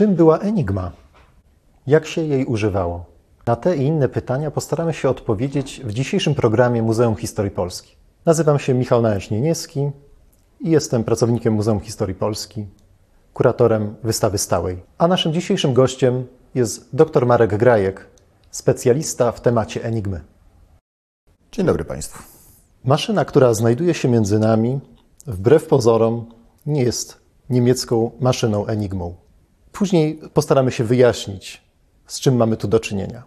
Czym była Enigma? Jak się jej używało? Na te i inne pytania postaramy się odpowiedzieć w dzisiejszym programie Muzeum Historii Polski. Nazywam się Michał Nałęcz-Nieniecki i jestem pracownikiem Muzeum Historii Polski, kuratorem wystawy stałej. A naszym dzisiejszym gościem jest dr Marek Grajek, specjalista w temacie Enigmy. Dzień dobry Państwu. Maszyna, która znajduje się między nami, wbrew pozorom, nie jest niemiecką maszyną Enigmą. Później postaramy się wyjaśnić, z czym mamy tu do czynienia.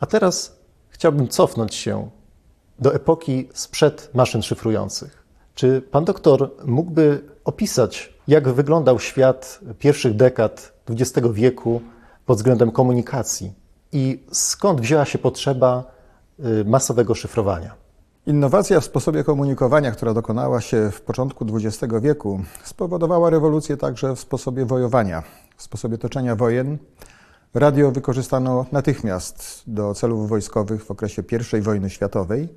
A teraz chciałbym cofnąć się do epoki sprzed maszyn szyfrujących. Czy pan doktor mógłby opisać, jak wyglądał świat pierwszych dekad XX wieku pod względem komunikacji i skąd wzięła się potrzeba y, masowego szyfrowania? Innowacja w sposobie komunikowania, która dokonała się w początku XX wieku, spowodowała rewolucję także w sposobie wojowania, w sposobie toczenia wojen. Radio wykorzystano natychmiast do celów wojskowych w okresie I wojny światowej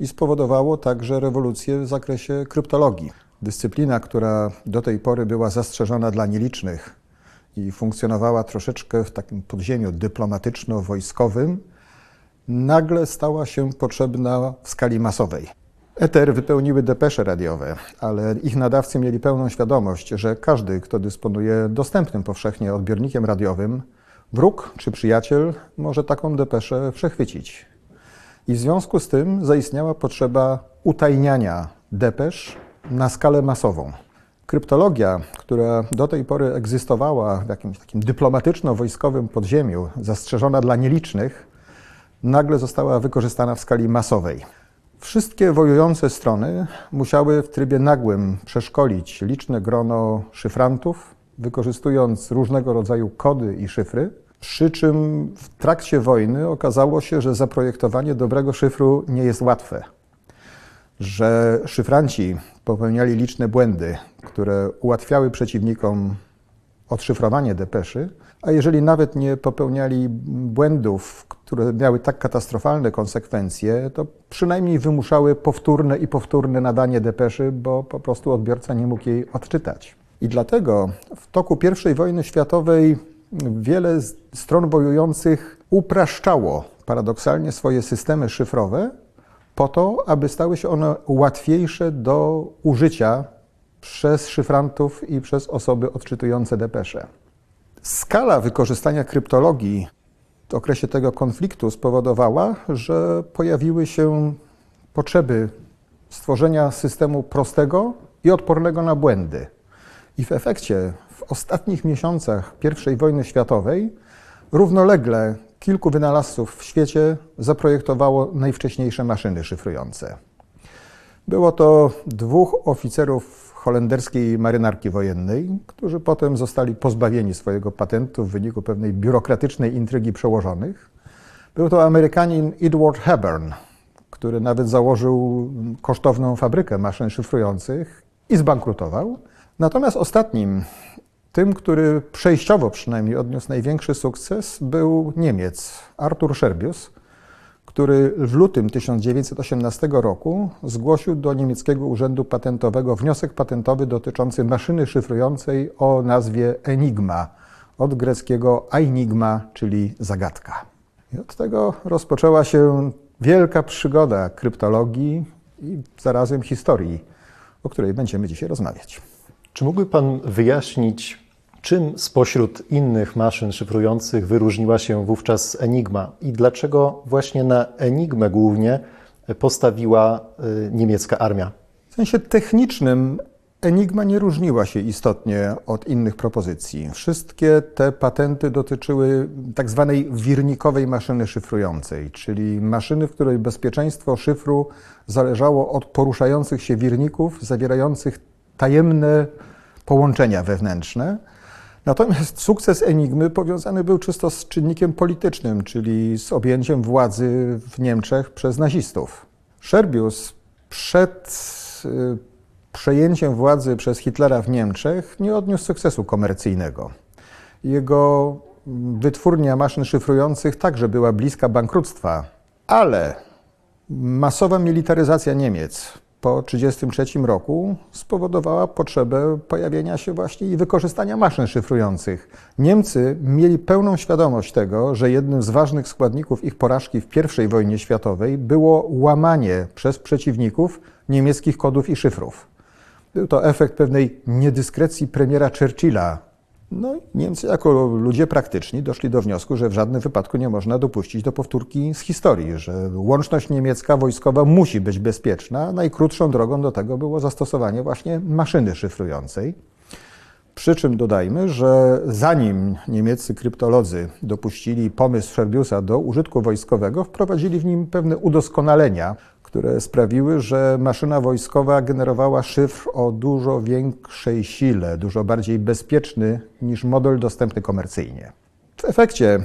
i spowodowało także rewolucję w zakresie kryptologii. Dyscyplina, która do tej pory była zastrzeżona dla nielicznych i funkcjonowała troszeczkę w takim podziemiu dyplomatyczno-wojskowym, nagle stała się potrzebna w skali masowej. Eter wypełniły depesze radiowe, ale ich nadawcy mieli pełną świadomość, że każdy, kto dysponuje dostępnym powszechnie odbiornikiem radiowym, wróg czy przyjaciel może taką depeszę przechwycić. I w związku z tym zaistniała potrzeba utajniania depesz na skalę masową. Kryptologia, która do tej pory egzystowała w jakimś takim dyplomatyczno-wojskowym podziemiu, zastrzeżona dla nielicznych, nagle została wykorzystana w skali masowej. Wszystkie wojujące strony musiały w trybie nagłym przeszkolić liczne grono szyfrantów, wykorzystując różnego rodzaju kody i szyfry, przy czym w trakcie wojny okazało się, że zaprojektowanie dobrego szyfru nie jest łatwe. Że szyfranci popełniali liczne błędy, które ułatwiały przeciwnikom odszyfrowanie depeszy, a jeżeli nawet nie popełniali błędów, które miały tak katastrofalne konsekwencje, to przynajmniej wymuszały powtórne i powtórne nadanie depeszy, bo po prostu odbiorca nie mógł jej odczytać. I dlatego w toku I wojny światowej wiele stron wojujących upraszczało paradoksalnie swoje systemy szyfrowe po to, aby stały się one łatwiejsze do użycia przez szyfrantów i przez osoby odczytujące depesze. Skala wykorzystania kryptologii w okresie tego konfliktu spowodowała, że pojawiły się potrzeby stworzenia systemu prostego i odpornego na błędy. I w efekcie w ostatnich miesiącach I wojny światowej równolegle kilku wynalazców w świecie zaprojektowało najwcześniejsze maszyny szyfrujące. Było to dwóch oficerów holenderskiej marynarki wojennej, którzy potem zostali pozbawieni swojego patentu w wyniku pewnej biurokratycznej intrygi przełożonych. Był to Amerykanin Edward Hepburn, który nawet założył kosztowną fabrykę maszyn szyfrujących i zbankrutował. Natomiast ostatnim, tym, który przejściowo przynajmniej odniósł największy sukces, był Niemiec Arthur Scherbius, który w lutym 1918 roku zgłosił do niemieckiego urzędu patentowego wniosek patentowy dotyczący maszyny szyfrującej o nazwie Enigma, od greckiego enigma, czyli zagadka. I od tego rozpoczęła się wielka przygoda kryptologii i zarazem historii, o której będziemy dzisiaj rozmawiać. Czy mógłby Pan wyjaśnić, Czym spośród innych maszyn szyfrujących wyróżniła się wówczas Enigma i dlaczego właśnie na Enigmę głównie postawiła y, niemiecka armia? W sensie technicznym Enigma nie różniła się istotnie od innych propozycji. Wszystkie te patenty dotyczyły tak zwanej wirnikowej maszyny szyfrującej, czyli maszyny, w której bezpieczeństwo szyfru zależało od poruszających się wirników zawierających tajemne połączenia wewnętrzne. Natomiast sukces Enigmy powiązany był czysto z czynnikiem politycznym, czyli z objęciem władzy w Niemczech przez nazistów. Scherbius przed y, przejęciem władzy przez Hitlera w Niemczech nie odniósł sukcesu komercyjnego. Jego wytwórnia maszyn szyfrujących także była bliska bankructwa, ale masowa militaryzacja Niemiec, po 1933 roku spowodowała potrzebę pojawienia się właśnie i wykorzystania maszyn szyfrujących. Niemcy mieli pełną świadomość tego, że jednym z ważnych składników ich porażki w I wojnie światowej było łamanie przez przeciwników niemieckich kodów i szyfrów. Był to efekt pewnej niedyskrecji premiera Churchilla. No i Niemcy jako ludzie praktyczni doszli do wniosku, że w żadnym wypadku nie można dopuścić do powtórki z historii, że łączność niemiecka wojskowa musi być bezpieczna. Najkrótszą drogą do tego było zastosowanie właśnie maszyny szyfrującej. Przy czym dodajmy, że zanim niemieccy kryptolodzy dopuścili pomysł Scherbiusa do użytku wojskowego, wprowadzili w nim pewne udoskonalenia, które sprawiły, że maszyna wojskowa generowała szyfr o dużo większej sile, dużo bardziej bezpieczny niż model dostępny komercyjnie. W efekcie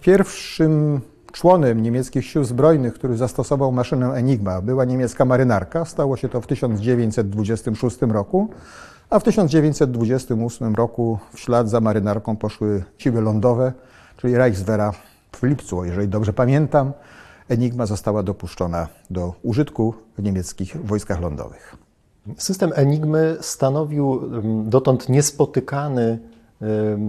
pierwszym członem niemieckich sił zbrojnych, który zastosował maszynę Enigma, była niemiecka marynarka. Stało się to w 1926 roku, a w 1928 roku w ślad za marynarką poszły siły lądowe, czyli Reichswehra w lipcu, jeżeli dobrze pamiętam. Enigma została dopuszczona do użytku w niemieckich wojskach lądowych. System Enigmy stanowił dotąd niespotykany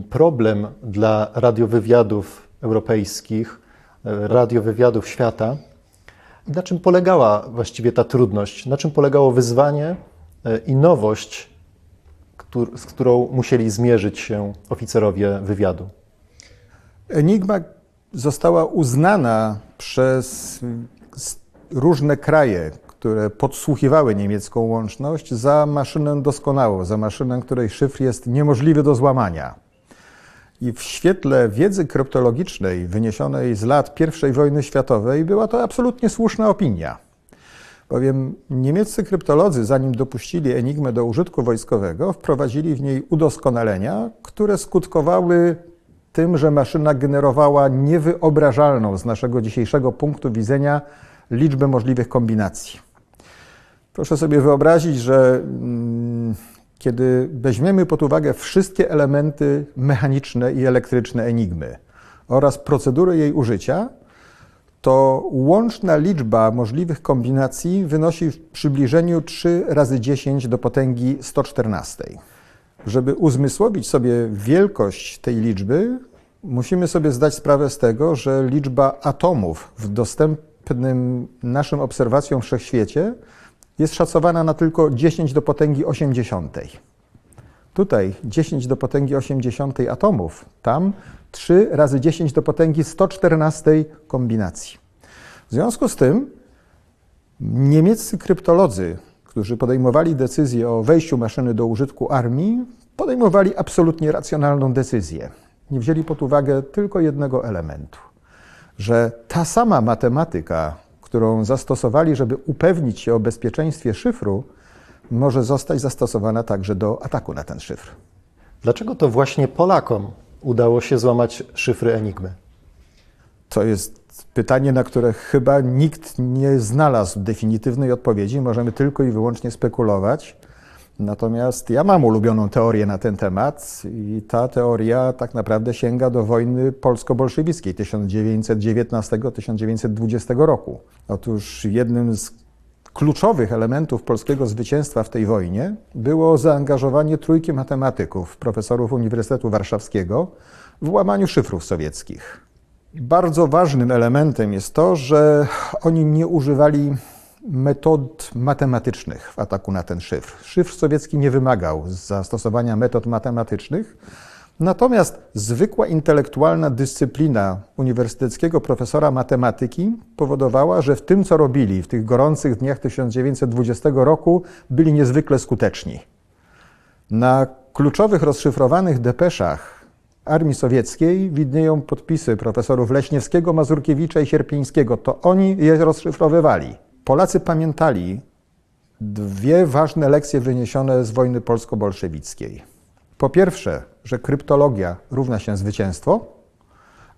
problem dla radiowywiadów europejskich, e, radiowywiadów świata. Na czym polegała właściwie ta trudność? Na czym polegało wyzwanie e, i nowość, z którą musieli zmierzyć się oficerowie wywiadu? Enigma została uznana przez różne kraje, które podsłuchiwały niemiecką łączność, za maszynę doskonałą, za maszynę, której szyfr jest niemożliwy do złamania. I w świetle wiedzy kryptologicznej wyniesionej z lat I wojny światowej była to absolutnie słuszna opinia. Bowiem niemieccy kryptolodzy, zanim dopuścili Enigmę do użytku wojskowego, wprowadzili w niej udoskonalenia, które skutkowały tym, że maszyna generowała niewyobrażalną z naszego dzisiejszego punktu widzenia liczbę możliwych kombinacji. Proszę sobie wyobrazić, że mm, kiedy weźmiemy pod uwagę wszystkie elementy mechaniczne i elektryczne enigmy oraz procedury jej użycia, to łączna liczba możliwych kombinacji wynosi w przybliżeniu 3 razy 10 do potęgi 114. Żeby uzmysłowić sobie wielkość tej liczby, musimy sobie zdać sprawę z tego, że liczba atomów w dostępnym naszym obserwacjom wszechświecie jest szacowana na tylko 10 do potęgi 80. Tutaj 10 do potęgi 80 atomów, tam 3 razy 10 do potęgi 114 kombinacji. W związku z tym niemieccy kryptolodzy którzy podejmowali decyzję o wejściu maszyny do użytku armii, podejmowali absolutnie racjonalną decyzję. Nie wzięli pod uwagę tylko jednego elementu, że ta sama matematyka, którą zastosowali, żeby upewnić się o bezpieczeństwie szyfru, może zostać zastosowana także do ataku na ten szyfr. Dlaczego to właśnie Polakom udało się złamać szyfry Enigmy? To jest Pytanie, na które chyba nikt nie znalazł definitywnej odpowiedzi, możemy tylko i wyłącznie spekulować. Natomiast ja mam ulubioną teorię na ten temat i ta teoria tak naprawdę sięga do wojny polsko-bolszewickiej 1919-1920 roku. Otóż jednym z kluczowych elementów polskiego zwycięstwa w tej wojnie było zaangażowanie trójki matematyków, profesorów Uniwersytetu Warszawskiego w łamaniu szyfrów sowieckich. Bardzo ważnym elementem jest to, że oni nie używali metod matematycznych w ataku na ten szyfr. Szyfr sowiecki nie wymagał zastosowania metod matematycznych, natomiast zwykła intelektualna dyscyplina uniwersyteckiego profesora matematyki powodowała, że w tym, co robili w tych gorących dniach 1920 roku, byli niezwykle skuteczni. Na kluczowych rozszyfrowanych depeszach armii sowieckiej widnieją podpisy profesorów Leśniewskiego, Mazurkiewicza i Sierpińskiego. To oni je rozszyfrowywali. Polacy pamiętali dwie ważne lekcje wyniesione z wojny polsko-bolszewickiej. Po pierwsze, że kryptologia równa się zwycięstwo,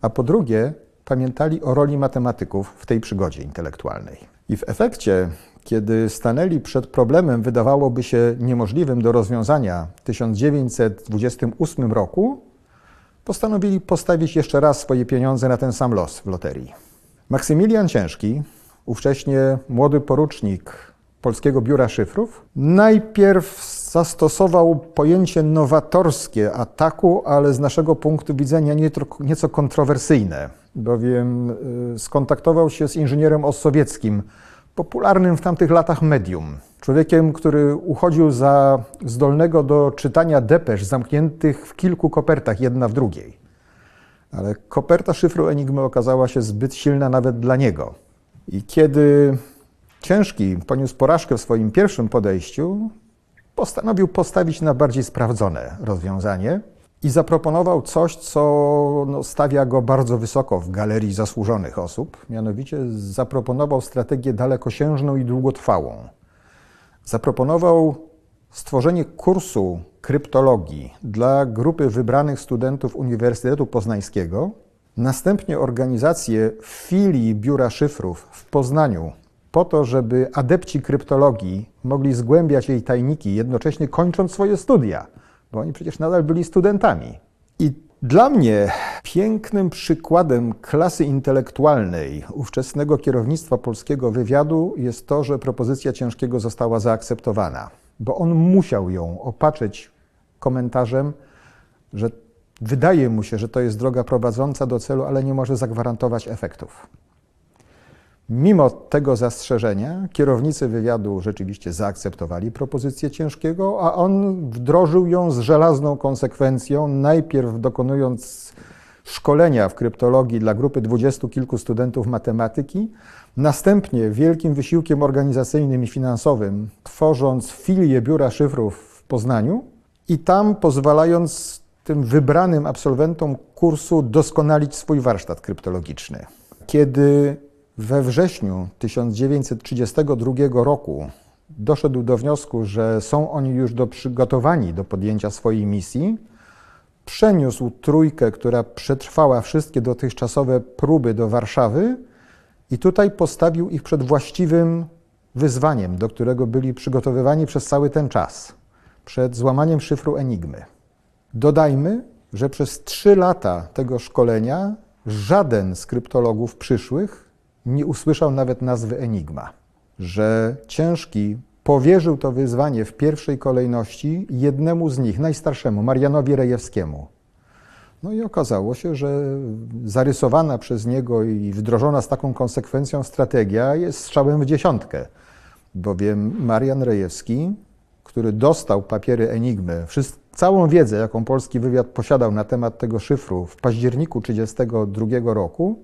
a po drugie, pamiętali o roli matematyków w tej przygodzie intelektualnej. I w efekcie, kiedy stanęli przed problemem, wydawałoby się niemożliwym do rozwiązania w 1928 roku, postanowili postawić jeszcze raz swoje pieniądze na ten sam los w loterii. Maksymilian Ciężki, ówcześnie młody porucznik Polskiego Biura Szyfrów. Najpierw zastosował pojęcie nowatorskie ataku, ale z naszego punktu widzenia nieco kontrowersyjne, bowiem y, skontaktował się z inżynierem ossowieckim, popularnym w tamtych latach medium. Człowiekiem, który uchodził za zdolnego do czytania depesz zamkniętych w kilku kopertach, jedna w drugiej. Ale koperta szyfru Enigmy okazała się zbyt silna nawet dla niego. I kiedy Ciężki poniósł porażkę w swoim pierwszym podejściu, postanowił postawić na bardziej sprawdzone rozwiązanie i zaproponował coś, co no, stawia go bardzo wysoko w galerii zasłużonych osób. Mianowicie zaproponował strategię dalekosiężną i długotrwałą. Zaproponował stworzenie kursu kryptologii dla grupy wybranych studentów Uniwersytetu Poznańskiego, następnie organizację filii Biura Szyfrów w Poznaniu po to, żeby adepci kryptologii mogli zgłębiać jej tajniki, jednocześnie kończąc swoje studia, bo oni przecież nadal byli studentami. I dla mnie pięknym przykładem klasy intelektualnej ówczesnego kierownictwa polskiego wywiadu jest to, że propozycja Ciężkiego została zaakceptowana, bo on musiał ją opatrzyć komentarzem, że wydaje mu się, że to jest droga prowadząca do celu, ale nie może zagwarantować efektów. Mimo tego zastrzeżenia kierownicy wywiadu rzeczywiście zaakceptowali propozycję ciężkiego, a on wdrożył ją z żelazną konsekwencją, najpierw dokonując szkolenia w kryptologii dla grupy dwudziestu kilku studentów matematyki, następnie wielkim wysiłkiem organizacyjnym i finansowym tworząc filię biura szyfrów w Poznaniu i tam pozwalając tym wybranym absolwentom kursu doskonalić swój warsztat kryptologiczny. Kiedy we wrześniu 1932 roku doszedł do wniosku, że są oni już do przygotowani do podjęcia swojej misji. Przeniósł trójkę, która przetrwała wszystkie dotychczasowe próby do Warszawy i tutaj postawił ich przed właściwym wyzwaniem, do którego byli przygotowywani przez cały ten czas przed złamaniem szyfru Enigmy. Dodajmy, że przez trzy lata tego szkolenia żaden z kryptologów przyszłych nie usłyszał nawet nazwy Enigma, że Ciężki powierzył to wyzwanie w pierwszej kolejności jednemu z nich, najstarszemu, Marianowi Rejewskiemu. No i okazało się, że zarysowana przez niego i wdrożona z taką konsekwencją strategia jest strzałem w dziesiątkę, bowiem Marian Rejewski, który dostał papiery Enigmy, całą wiedzę, jaką polski wywiad posiadał na temat tego szyfru w październiku 1932 roku,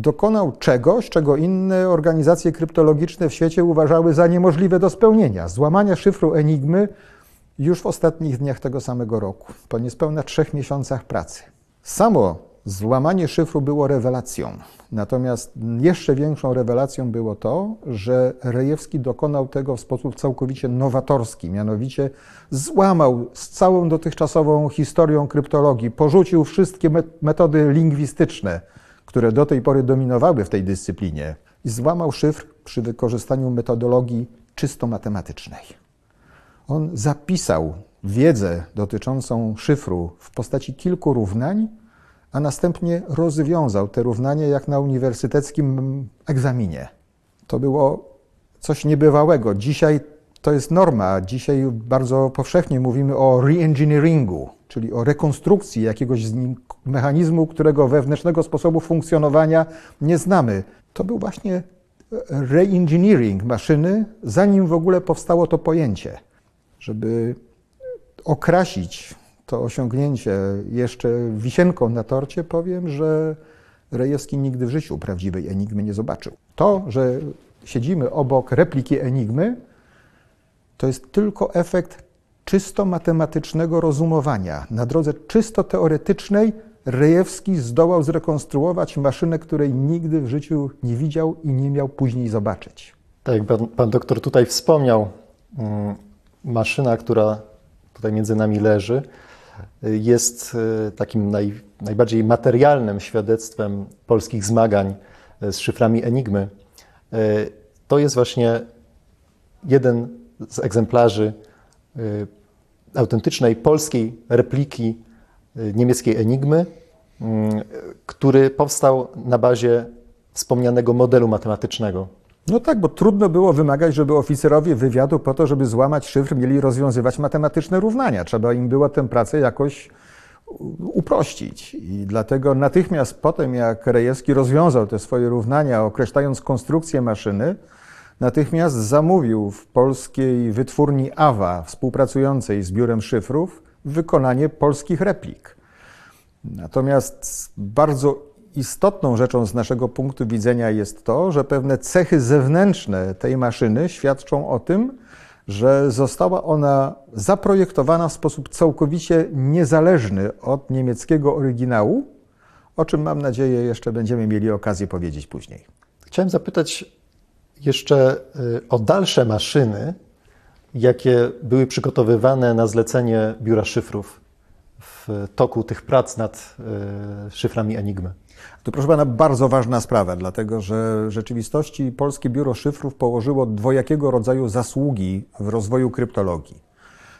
dokonał czegoś, czego inne organizacje kryptologiczne w świecie uważały za niemożliwe do spełnienia złamania szyfru Enigmy już w ostatnich dniach tego samego roku, po niespełna trzech miesiącach pracy. Samo złamanie szyfru było rewelacją. Natomiast jeszcze większą rewelacją było to, że Rejewski dokonał tego w sposób całkowicie nowatorski, mianowicie złamał z całą dotychczasową historią kryptologii, porzucił wszystkie metody lingwistyczne, które do tej pory dominowały w tej dyscyplinie, złamał szyfr przy wykorzystaniu metodologii czysto matematycznej. On zapisał wiedzę dotyczącą szyfru w postaci kilku równań, a następnie rozwiązał te równania jak na uniwersyteckim egzaminie. To było coś niebywałego. Dzisiaj to jest norma. Dzisiaj bardzo powszechnie mówimy o reengineeringu, czyli o rekonstrukcji jakiegoś mechanizmu, którego wewnętrznego sposobu funkcjonowania nie znamy. To był właśnie reengineering maszyny, zanim w ogóle powstało to pojęcie. Żeby okrasić to osiągnięcie jeszcze wisienką na torcie, powiem, że Rejewski nigdy w życiu prawdziwej enigmy nie zobaczył. To, że siedzimy obok repliki enigmy, to jest tylko efekt czysto matematycznego rozumowania. Na drodze czysto teoretycznej Rejewski zdołał zrekonstruować maszynę, której nigdy w życiu nie widział i nie miał później zobaczyć. Tak pan, pan doktor tutaj wspomniał, mm, maszyna, która tutaj między nami leży, jest e, takim naj, najbardziej materialnym świadectwem polskich zmagań e, z szyframi Enigmy. To jest właśnie jeden z egzemplarzy autentycznej polskiej repliki niemieckiej Enigmy, który powstał na bazie wspomnianego modelu matematycznego. No tak, bo trudno było wymagać, żeby oficerowie wywiadu po to, żeby złamać szyfr, mieli rozwiązywać matematyczne równania. Trzeba im było tę pracę jakoś uprościć. I dlatego natychmiast potem, jak Rejewski rozwiązał te swoje równania, określając konstrukcję maszyny, natychmiast zamówił w polskiej wytwórni AWA, współpracującej z biurem szyfrów, wykonanie polskich replik. Natomiast bardzo istotną rzeczą z naszego punktu widzenia jest to, że pewne cechy zewnętrzne tej maszyny świadczą o tym, że została ona zaprojektowana w sposób całkowicie niezależny od niemieckiego oryginału, o czym mam nadzieję jeszcze będziemy mieli okazję powiedzieć później. Chciałem zapytać jeszcze y, o dalsze maszyny, jakie były przygotowywane na zlecenie biura szyfrów w toku tych prac nad y, szyframi Enigmy. To proszę pana bardzo ważna sprawa, dlatego że w rzeczywistości Polskie Biuro Szyfrów położyło dwojakiego rodzaju zasługi w rozwoju kryptologii.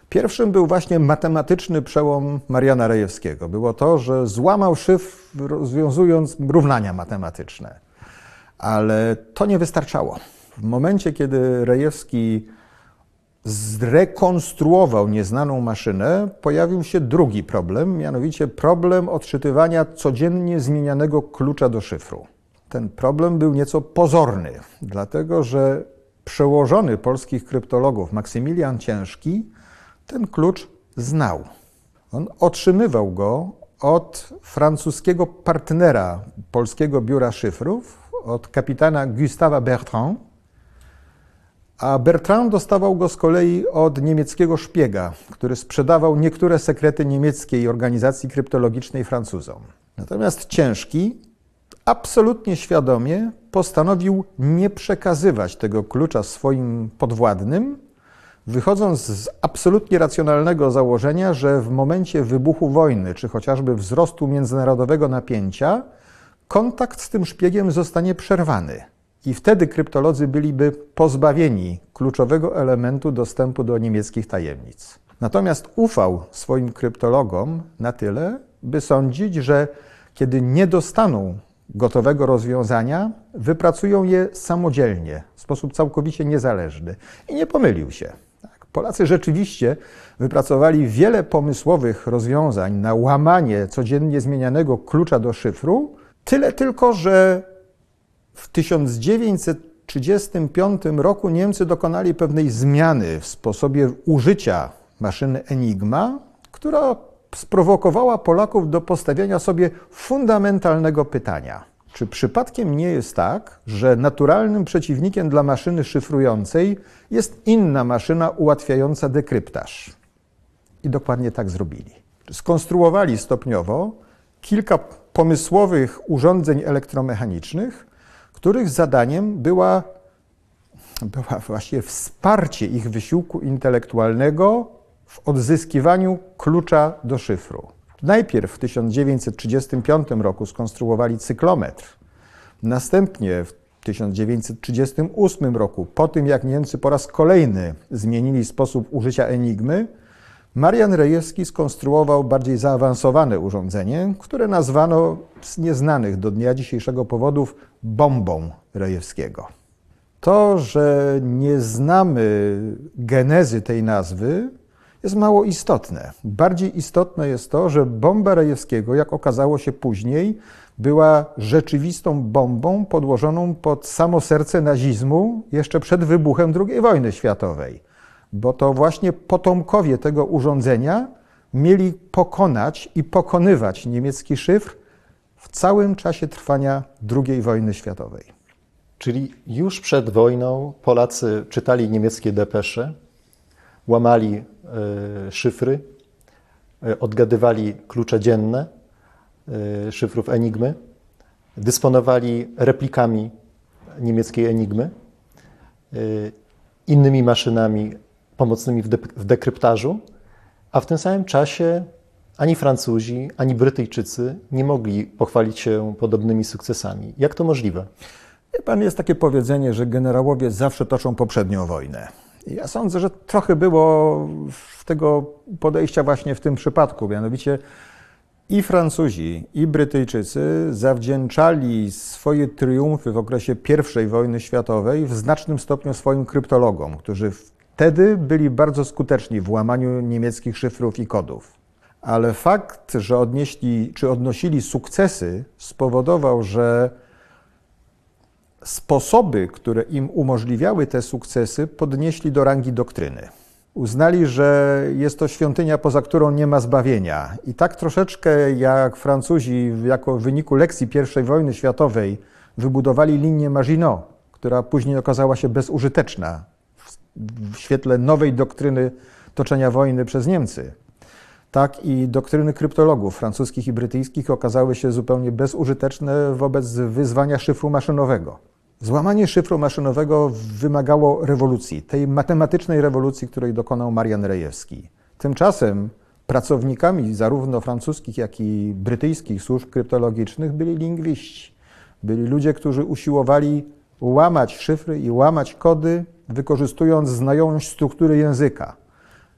Pierwszym był właśnie matematyczny przełom Mariana Rejewskiego. Było to, że złamał szyfr rozwiązując równania matematyczne. Ale to nie wystarczało. W momencie, kiedy Rejewski zrekonstruował nieznaną maszynę, pojawił się drugi problem, mianowicie problem odczytywania codziennie zmienianego klucza do szyfru. Ten problem był nieco pozorny, dlatego że przełożony polskich kryptologów Maksymilian Ciężki ten klucz znał. On otrzymywał go od francuskiego partnera polskiego biura szyfrów, od kapitana Gustava Bertrand, a Bertrand dostawał go z kolei od niemieckiego szpiega, który sprzedawał niektóre sekrety niemieckiej organizacji kryptologicznej Francuzom. Natomiast Ciężki absolutnie świadomie postanowił nie przekazywać tego klucza swoim podwładnym, wychodząc z absolutnie racjonalnego założenia, że w momencie wybuchu wojny, czy chociażby wzrostu międzynarodowego napięcia, kontakt z tym szpiegiem zostanie przerwany. I wtedy kryptolodzy byliby pozbawieni kluczowego elementu dostępu do niemieckich tajemnic. Natomiast ufał swoim kryptologom na tyle, by sądzić, że kiedy nie dostaną gotowego rozwiązania, wypracują je samodzielnie, w sposób całkowicie niezależny. I nie pomylił się. Tak, Polacy rzeczywiście wypracowali wiele pomysłowych rozwiązań na łamanie codziennie zmienianego klucza do szyfru, tyle tylko, że w 1935 roku Niemcy dokonali pewnej zmiany w sposobie użycia maszyny Enigma, która sprowokowała Polaków do postawienia sobie fundamentalnego pytania. Czy przypadkiem nie jest tak, że naturalnym przeciwnikiem dla maszyny szyfrującej jest inna maszyna ułatwiająca dekryptaż? I dokładnie tak zrobili. Skonstruowali stopniowo kilka pomysłowych urządzeń elektromechanicznych, których zadaniem była, była właśnie wsparcie ich wysiłku intelektualnego w odzyskiwaniu klucza do szyfru. Najpierw w 1935 roku skonstruowali cyklometr. Następnie w 1938 roku, po tym jak Niemcy po raz kolejny zmienili sposób użycia enigmy, Marian Rejewski skonstruował bardziej zaawansowane urządzenie, które nazwano z nieznanych do dnia dzisiejszego powodów bombą Rejewskiego. To, że nie znamy genezy tej nazwy, jest mało istotne. Bardziej istotne jest to, że bomba Rejewskiego, jak okazało się później, była rzeczywistą bombą podłożoną pod samo serce nazizmu jeszcze przed wybuchem II wojny światowej bo to właśnie potomkowie tego urządzenia mieli pokonać i pokonywać niemiecki szyfr w całym czasie trwania II wojny światowej. Czyli już przed wojną Polacy czytali niemieckie depesze, łamali y, szyfry, y, odgadywali klucze dzienne y, szyfrów Enigmy, dysponowali replikami niemieckiej Enigmy, innymi maszynami pomocnymi w, w dekryptażu, a w tym samym czasie ani Francuzi, ani Brytyjczycy nie mogli pochwalić się podobnymi sukcesami. Jak to możliwe? Wie pan, jest takie powiedzenie, że generałowie zawsze toczą poprzednią wojnę. Ja sądzę, że trochę było tego podejścia właśnie w tym przypadku. Mianowicie I Francuzi, i Brytyjczycy zawdzięczali swoje triumfy w okresie I wojny światowej w znacznym stopniu swoim kryptologom, którzy wtedy byli bardzo skuteczni w łamaniu niemieckich szyfrów i kodów. Ale fakt, że odnieśli, czy odnosili sukcesy, spowodował, że sposoby, które im umożliwiały te sukcesy, podnieśli do rangi doktryny. Uznali, że jest to świątynia, poza którą nie ma zbawienia. I tak troszeczkę jak Francuzi, jako w wyniku lekcji I wojny światowej, wybudowali linię Maginot, która później okazała się bezużyteczna w świetle nowej doktryny toczenia wojny przez Niemcy. Tak i doktryny kryptologów francuskich i brytyjskich okazały się zupełnie bezużyteczne wobec wyzwania szyfru maszynowego. Złamanie szyfru maszynowego wymagało rewolucji, tej matematycznej rewolucji, której dokonał Marian Rejewski. Tymczasem pracownikami zarówno francuskich, jak i brytyjskich służb kryptologicznych byli lingwiści. Byli ludzie, którzy usiłowali łamać szyfry i łamać kody, wykorzystując znajomość struktury języka.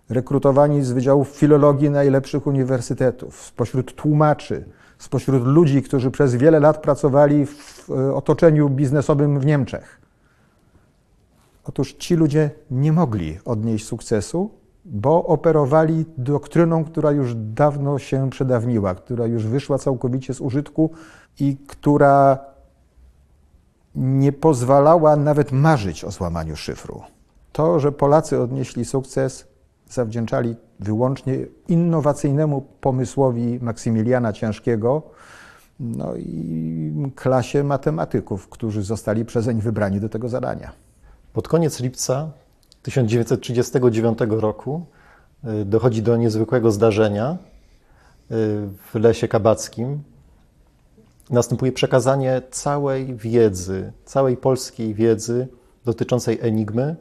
Rekrutowani z wydziałów filologii najlepszych uniwersytetów, spośród tłumaczy, spośród ludzi, którzy przez wiele lat pracowali w e, otoczeniu biznesowym w Niemczech. Otóż ci ludzie nie mogli odnieść sukcesu, bo operowali doktryną, która już dawno się przedawniła, która już wyszła całkowicie z użytku i która nie pozwalała nawet marzyć o złamaniu szyfru. To, że Polacy odnieśli sukces, zawdzięczali wyłącznie innowacyjnemu pomysłowi Maksymiliana Ciężkiego, no i klasie matematyków, którzy zostali przezeń wybrani do tego zadania. Pod koniec lipca 1939 roku y, dochodzi do niezwykłego zdarzenia y, w Lesie Kabackim. Następuje przekazanie całej wiedzy, całej polskiej wiedzy dotyczącej Enigmy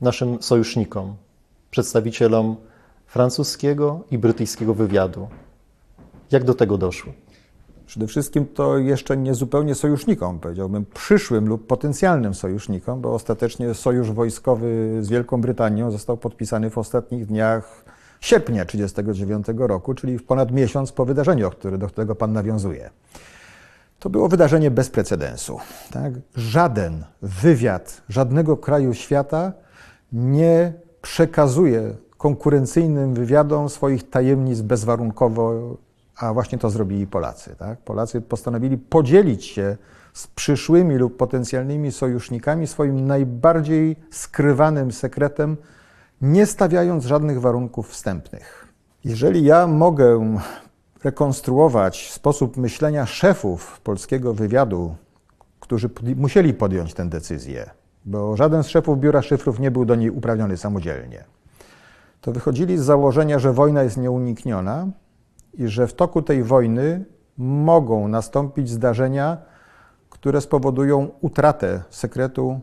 naszym sojusznikom, przedstawicielom francuskiego i brytyjskiego wywiadu. Jak do tego doszło? Przede wszystkim to jeszcze nie zupełnie sojusznikom, powiedziałbym przyszłym lub potencjalnym sojusznikom, bo ostatecznie sojusz wojskowy z Wielką Brytanią został podpisany w ostatnich dniach sierpnia 1939 roku, czyli w ponad miesiąc po wydarzeniu, do którego Pan nawiązuje. To było wydarzenie bez precedensu. Tak? Żaden wywiad żadnego kraju świata nie przekazuje konkurencyjnym wywiadom swoich tajemnic bezwarunkowo, a właśnie to zrobili Polacy. Tak? Polacy postanowili podzielić się z przyszłymi lub potencjalnymi sojusznikami swoim najbardziej skrywanym sekretem, nie stawiając żadnych warunków wstępnych. Jeżeli ja mogę rekonstruować sposób myślenia szefów polskiego wywiadu, którzy musieli podjąć tę decyzję, bo żaden z szefów biura szyfrów nie był do niej uprawniony samodzielnie to wychodzili z założenia, że wojna jest nieunikniona i że w toku tej wojny mogą nastąpić zdarzenia, które spowodują utratę sekretu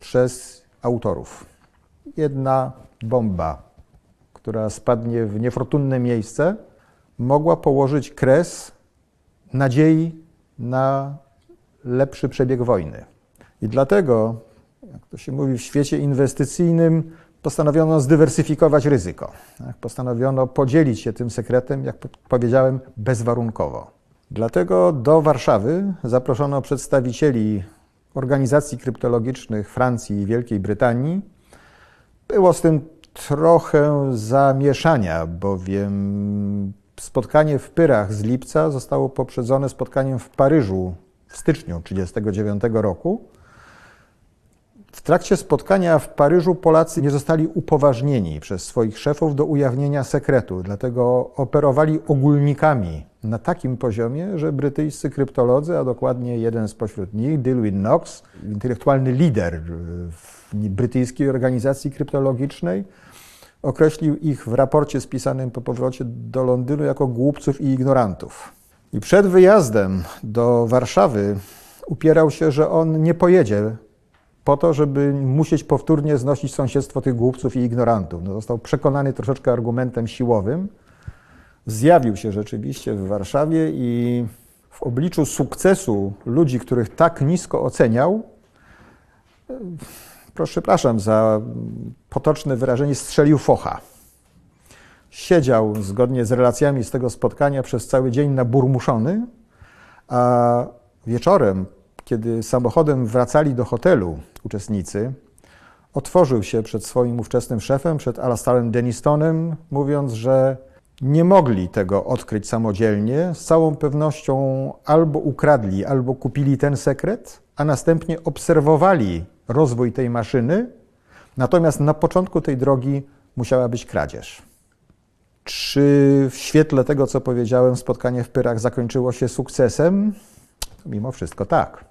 przez autorów. Jedna bomba, która spadnie w niefortunne miejsce, mogła położyć kres nadziei na lepszy przebieg wojny. I dlatego, jak to się mówi w świecie inwestycyjnym, postanowiono zdywersyfikować ryzyko. Tak? Postanowiono podzielić się tym sekretem, jak powiedziałem, bezwarunkowo. Dlatego do Warszawy zaproszono przedstawicieli organizacji kryptologicznych Francji i Wielkiej Brytanii. Było z tym trochę zamieszania, bowiem spotkanie w Pyrach z lipca zostało poprzedzone spotkaniem w Paryżu w styczniu 1939 roku. W trakcie spotkania w Paryżu Polacy nie zostali upoważnieni przez swoich szefów do ujawnienia sekretu, dlatego operowali ogólnikami na takim poziomie, że brytyjscy kryptolodzy, a dokładnie jeden spośród nich, Dillwyn Knox, intelektualny lider brytyjskiej organizacji kryptologicznej, określił ich w raporcie spisanym po powrocie do Londynu jako głupców i ignorantów. I przed wyjazdem do Warszawy upierał się, że on nie pojedzie po to, żeby musieć powtórnie znosić sąsiedztwo tych głupców i ignorantów. No, został przekonany troszeczkę argumentem siłowym. Zjawił się rzeczywiście w Warszawie i w obliczu sukcesu ludzi, których tak nisko oceniał, proszę, przepraszam za potoczne wyrażenie, strzelił focha. siedział, zgodnie z relacjami z tego spotkania, przez cały dzień naburmuszony, a wieczorem, kiedy samochodem wracali do hotelu uczestnicy, otworzył się przed swoim ówczesnym szefem, przed Alastarem Denistonem, mówiąc, że nie mogli tego odkryć samodzielnie. Z całą pewnością albo ukradli, albo kupili ten sekret, a następnie obserwowali rozwój tej maszyny. Natomiast na początku tej drogi musiała być kradzież. Czy w świetle tego, co powiedziałem, spotkanie w Pyrach zakończyło się sukcesem? Mimo wszystko tak.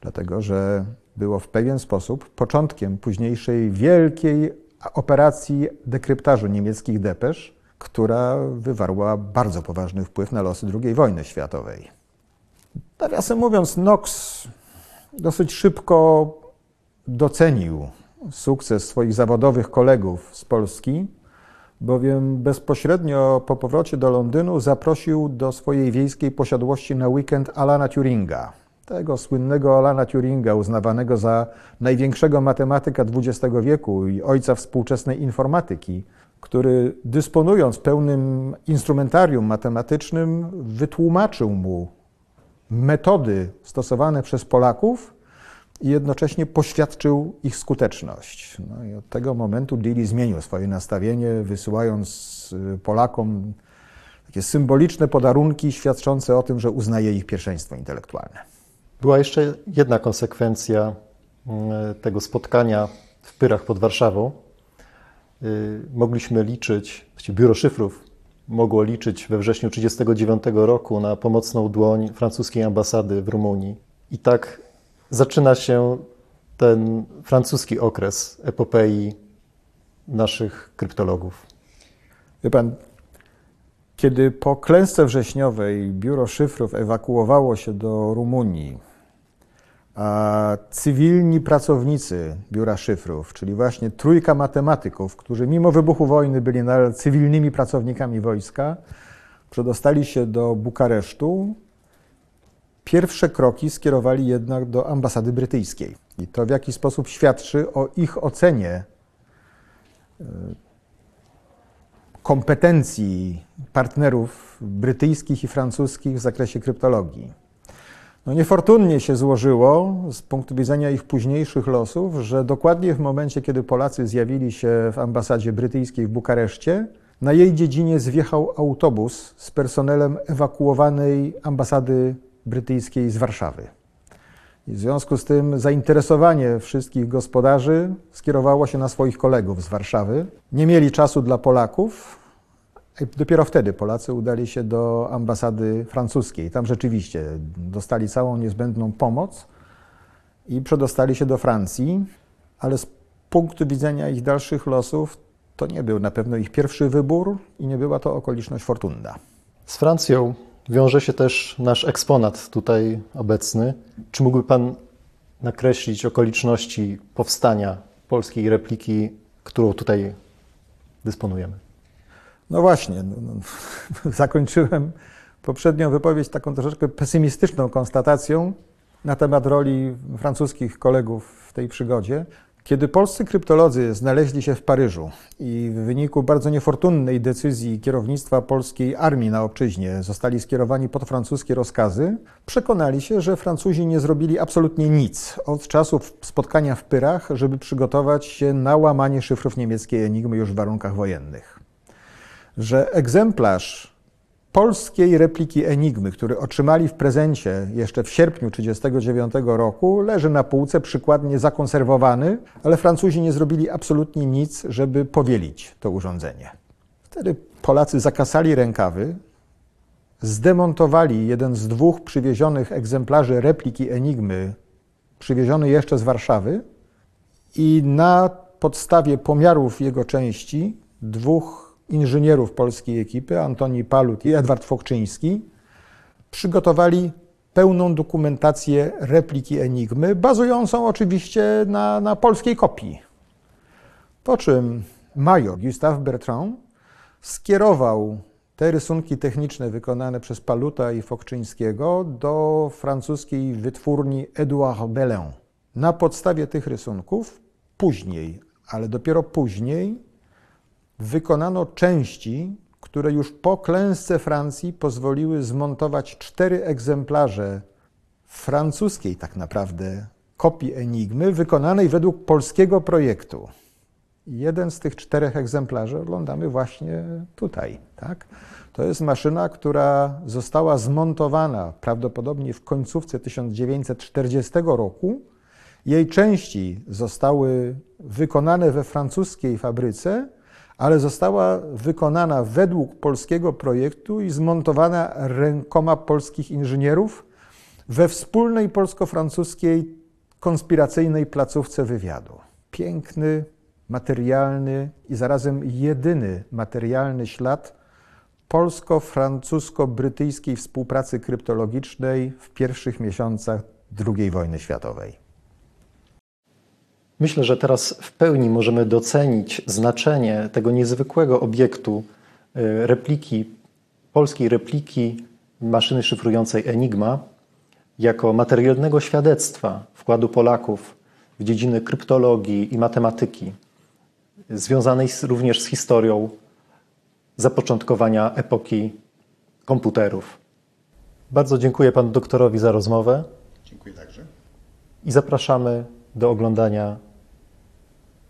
Dlatego, że było w pewien sposób początkiem późniejszej wielkiej operacji dekryptażu niemieckich depesz, która wywarła bardzo poważny wpływ na losy II wojny światowej. Nawiasem mówiąc, Knox dosyć szybko docenił sukces swoich zawodowych kolegów z Polski, bowiem bezpośrednio po powrocie do Londynu zaprosił do swojej wiejskiej posiadłości na weekend Alana Turinga, tego słynnego Alana Turinga, uznawanego za największego matematyka XX wieku i ojca współczesnej informatyki, który dysponując pełnym instrumentarium matematycznym, wytłumaczył mu metody stosowane przez Polaków i jednocześnie poświadczył ich skuteczność. No i od tego momentu Dilly zmienił swoje nastawienie, wysyłając y, Polakom takie symboliczne podarunki świadczące o tym, że uznaje ich pierwszeństwo intelektualne. Była jeszcze jedna konsekwencja mm, tego spotkania w Pyrach pod Warszawą. Y, mogliśmy liczyć, biuro szyfrów mogło liczyć we wrześniu 1939 roku na pomocną dłoń francuskiej ambasady w Rumunii. I tak zaczyna się ten francuski okres epopei naszych kryptologów. Wie pan, kiedy po klęsce wrześniowej biuro szyfrów ewakuowało się do Rumunii, a cywilni pracownicy biura szyfrów, czyli właśnie trójka matematyków, którzy mimo wybuchu wojny byli cywilnymi pracownikami wojska, przedostali się do Bukaresztu, pierwsze kroki skierowali jednak do ambasady brytyjskiej. I to w jakiś sposób świadczy o ich ocenie e, kompetencji partnerów brytyjskich i francuskich w zakresie kryptologii. No niefortunnie się złożyło z punktu widzenia ich późniejszych losów, że dokładnie w momencie, kiedy Polacy zjawili się w ambasadzie brytyjskiej w Bukareszcie, na jej dziedzinie zjechał autobus z personelem ewakuowanej ambasady brytyjskiej z Warszawy. I w związku z tym zainteresowanie wszystkich gospodarzy skierowało się na swoich kolegów z Warszawy. Nie mieli czasu dla Polaków. I dopiero wtedy Polacy udali się do ambasady francuskiej. Tam rzeczywiście dostali całą niezbędną pomoc i przedostali się do Francji, ale z punktu widzenia ich dalszych losów to nie był na pewno ich pierwszy wybór i nie była to okoliczność fortunna. Z Francją wiąże się też nasz eksponat tutaj obecny. Czy mógłby Pan nakreślić okoliczności powstania polskiej repliki, którą tutaj dysponujemy? No właśnie, no, no, zakończyłem poprzednią wypowiedź taką troszeczkę pesymistyczną konstatacją na temat roli francuskich kolegów w tej przygodzie. Kiedy polscy kryptolodzy znaleźli się w Paryżu i w wyniku bardzo niefortunnej decyzji kierownictwa polskiej armii na obczyźnie zostali skierowani pod francuskie rozkazy, przekonali się, że Francuzi nie zrobili absolutnie nic od czasu spotkania w Pyrach, żeby przygotować się na łamanie szyfrów niemieckiej Enigmy już w warunkach wojennych. Że egzemplarz polskiej repliki Enigmy, który otrzymali w prezencie jeszcze w sierpniu 1939 roku, leży na półce przykładnie zakonserwowany, ale Francuzi nie zrobili absolutnie nic, żeby powielić to urządzenie. Wtedy Polacy zakasali rękawy, zdemontowali jeden z dwóch przywiezionych egzemplarzy repliki Enigmy, przywieziony jeszcze z Warszawy, i na podstawie pomiarów jego części dwóch inżynierów polskiej ekipy, Antoni Palut i Edward Fokczyński, przygotowali pełną dokumentację repliki Enigmy, bazującą oczywiście na, na polskiej kopii. Po czym major Gustave Bertrand skierował te rysunki techniczne wykonane przez Paluta i Fokczyńskiego do francuskiej wytwórni Edouard Bellin. Na podstawie tych rysunków później, ale dopiero później wykonano części, które już po klęsce Francji pozwoliły zmontować cztery egzemplarze francuskiej tak naprawdę kopii Enigmy, wykonanej według polskiego projektu. Jeden z tych czterech egzemplarzy oglądamy właśnie tutaj. Tak? To jest maszyna, która została zmontowana prawdopodobnie w końcówce 1940 roku. Jej części zostały wykonane we francuskiej fabryce, ale została wykonana według polskiego projektu i zmontowana rękoma polskich inżynierów we wspólnej polsko-francuskiej konspiracyjnej placówce wywiadu. Piękny, materialny i zarazem jedyny materialny ślad polsko-francusko-brytyjskiej współpracy kryptologicznej w pierwszych miesiącach II wojny światowej. Myślę, że teraz w pełni możemy docenić znaczenie tego niezwykłego obiektu y, repliki, polskiej repliki maszyny szyfrującej Enigma, jako materialnego świadectwa wkładu Polaków w dziedziny kryptologii i matematyki, związanej również z historią zapoczątkowania epoki komputerów. Bardzo dziękuję panu doktorowi za rozmowę. Dziękuję także. I zapraszamy do oglądania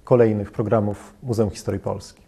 kolejnych programów Muzeum Historii Polski.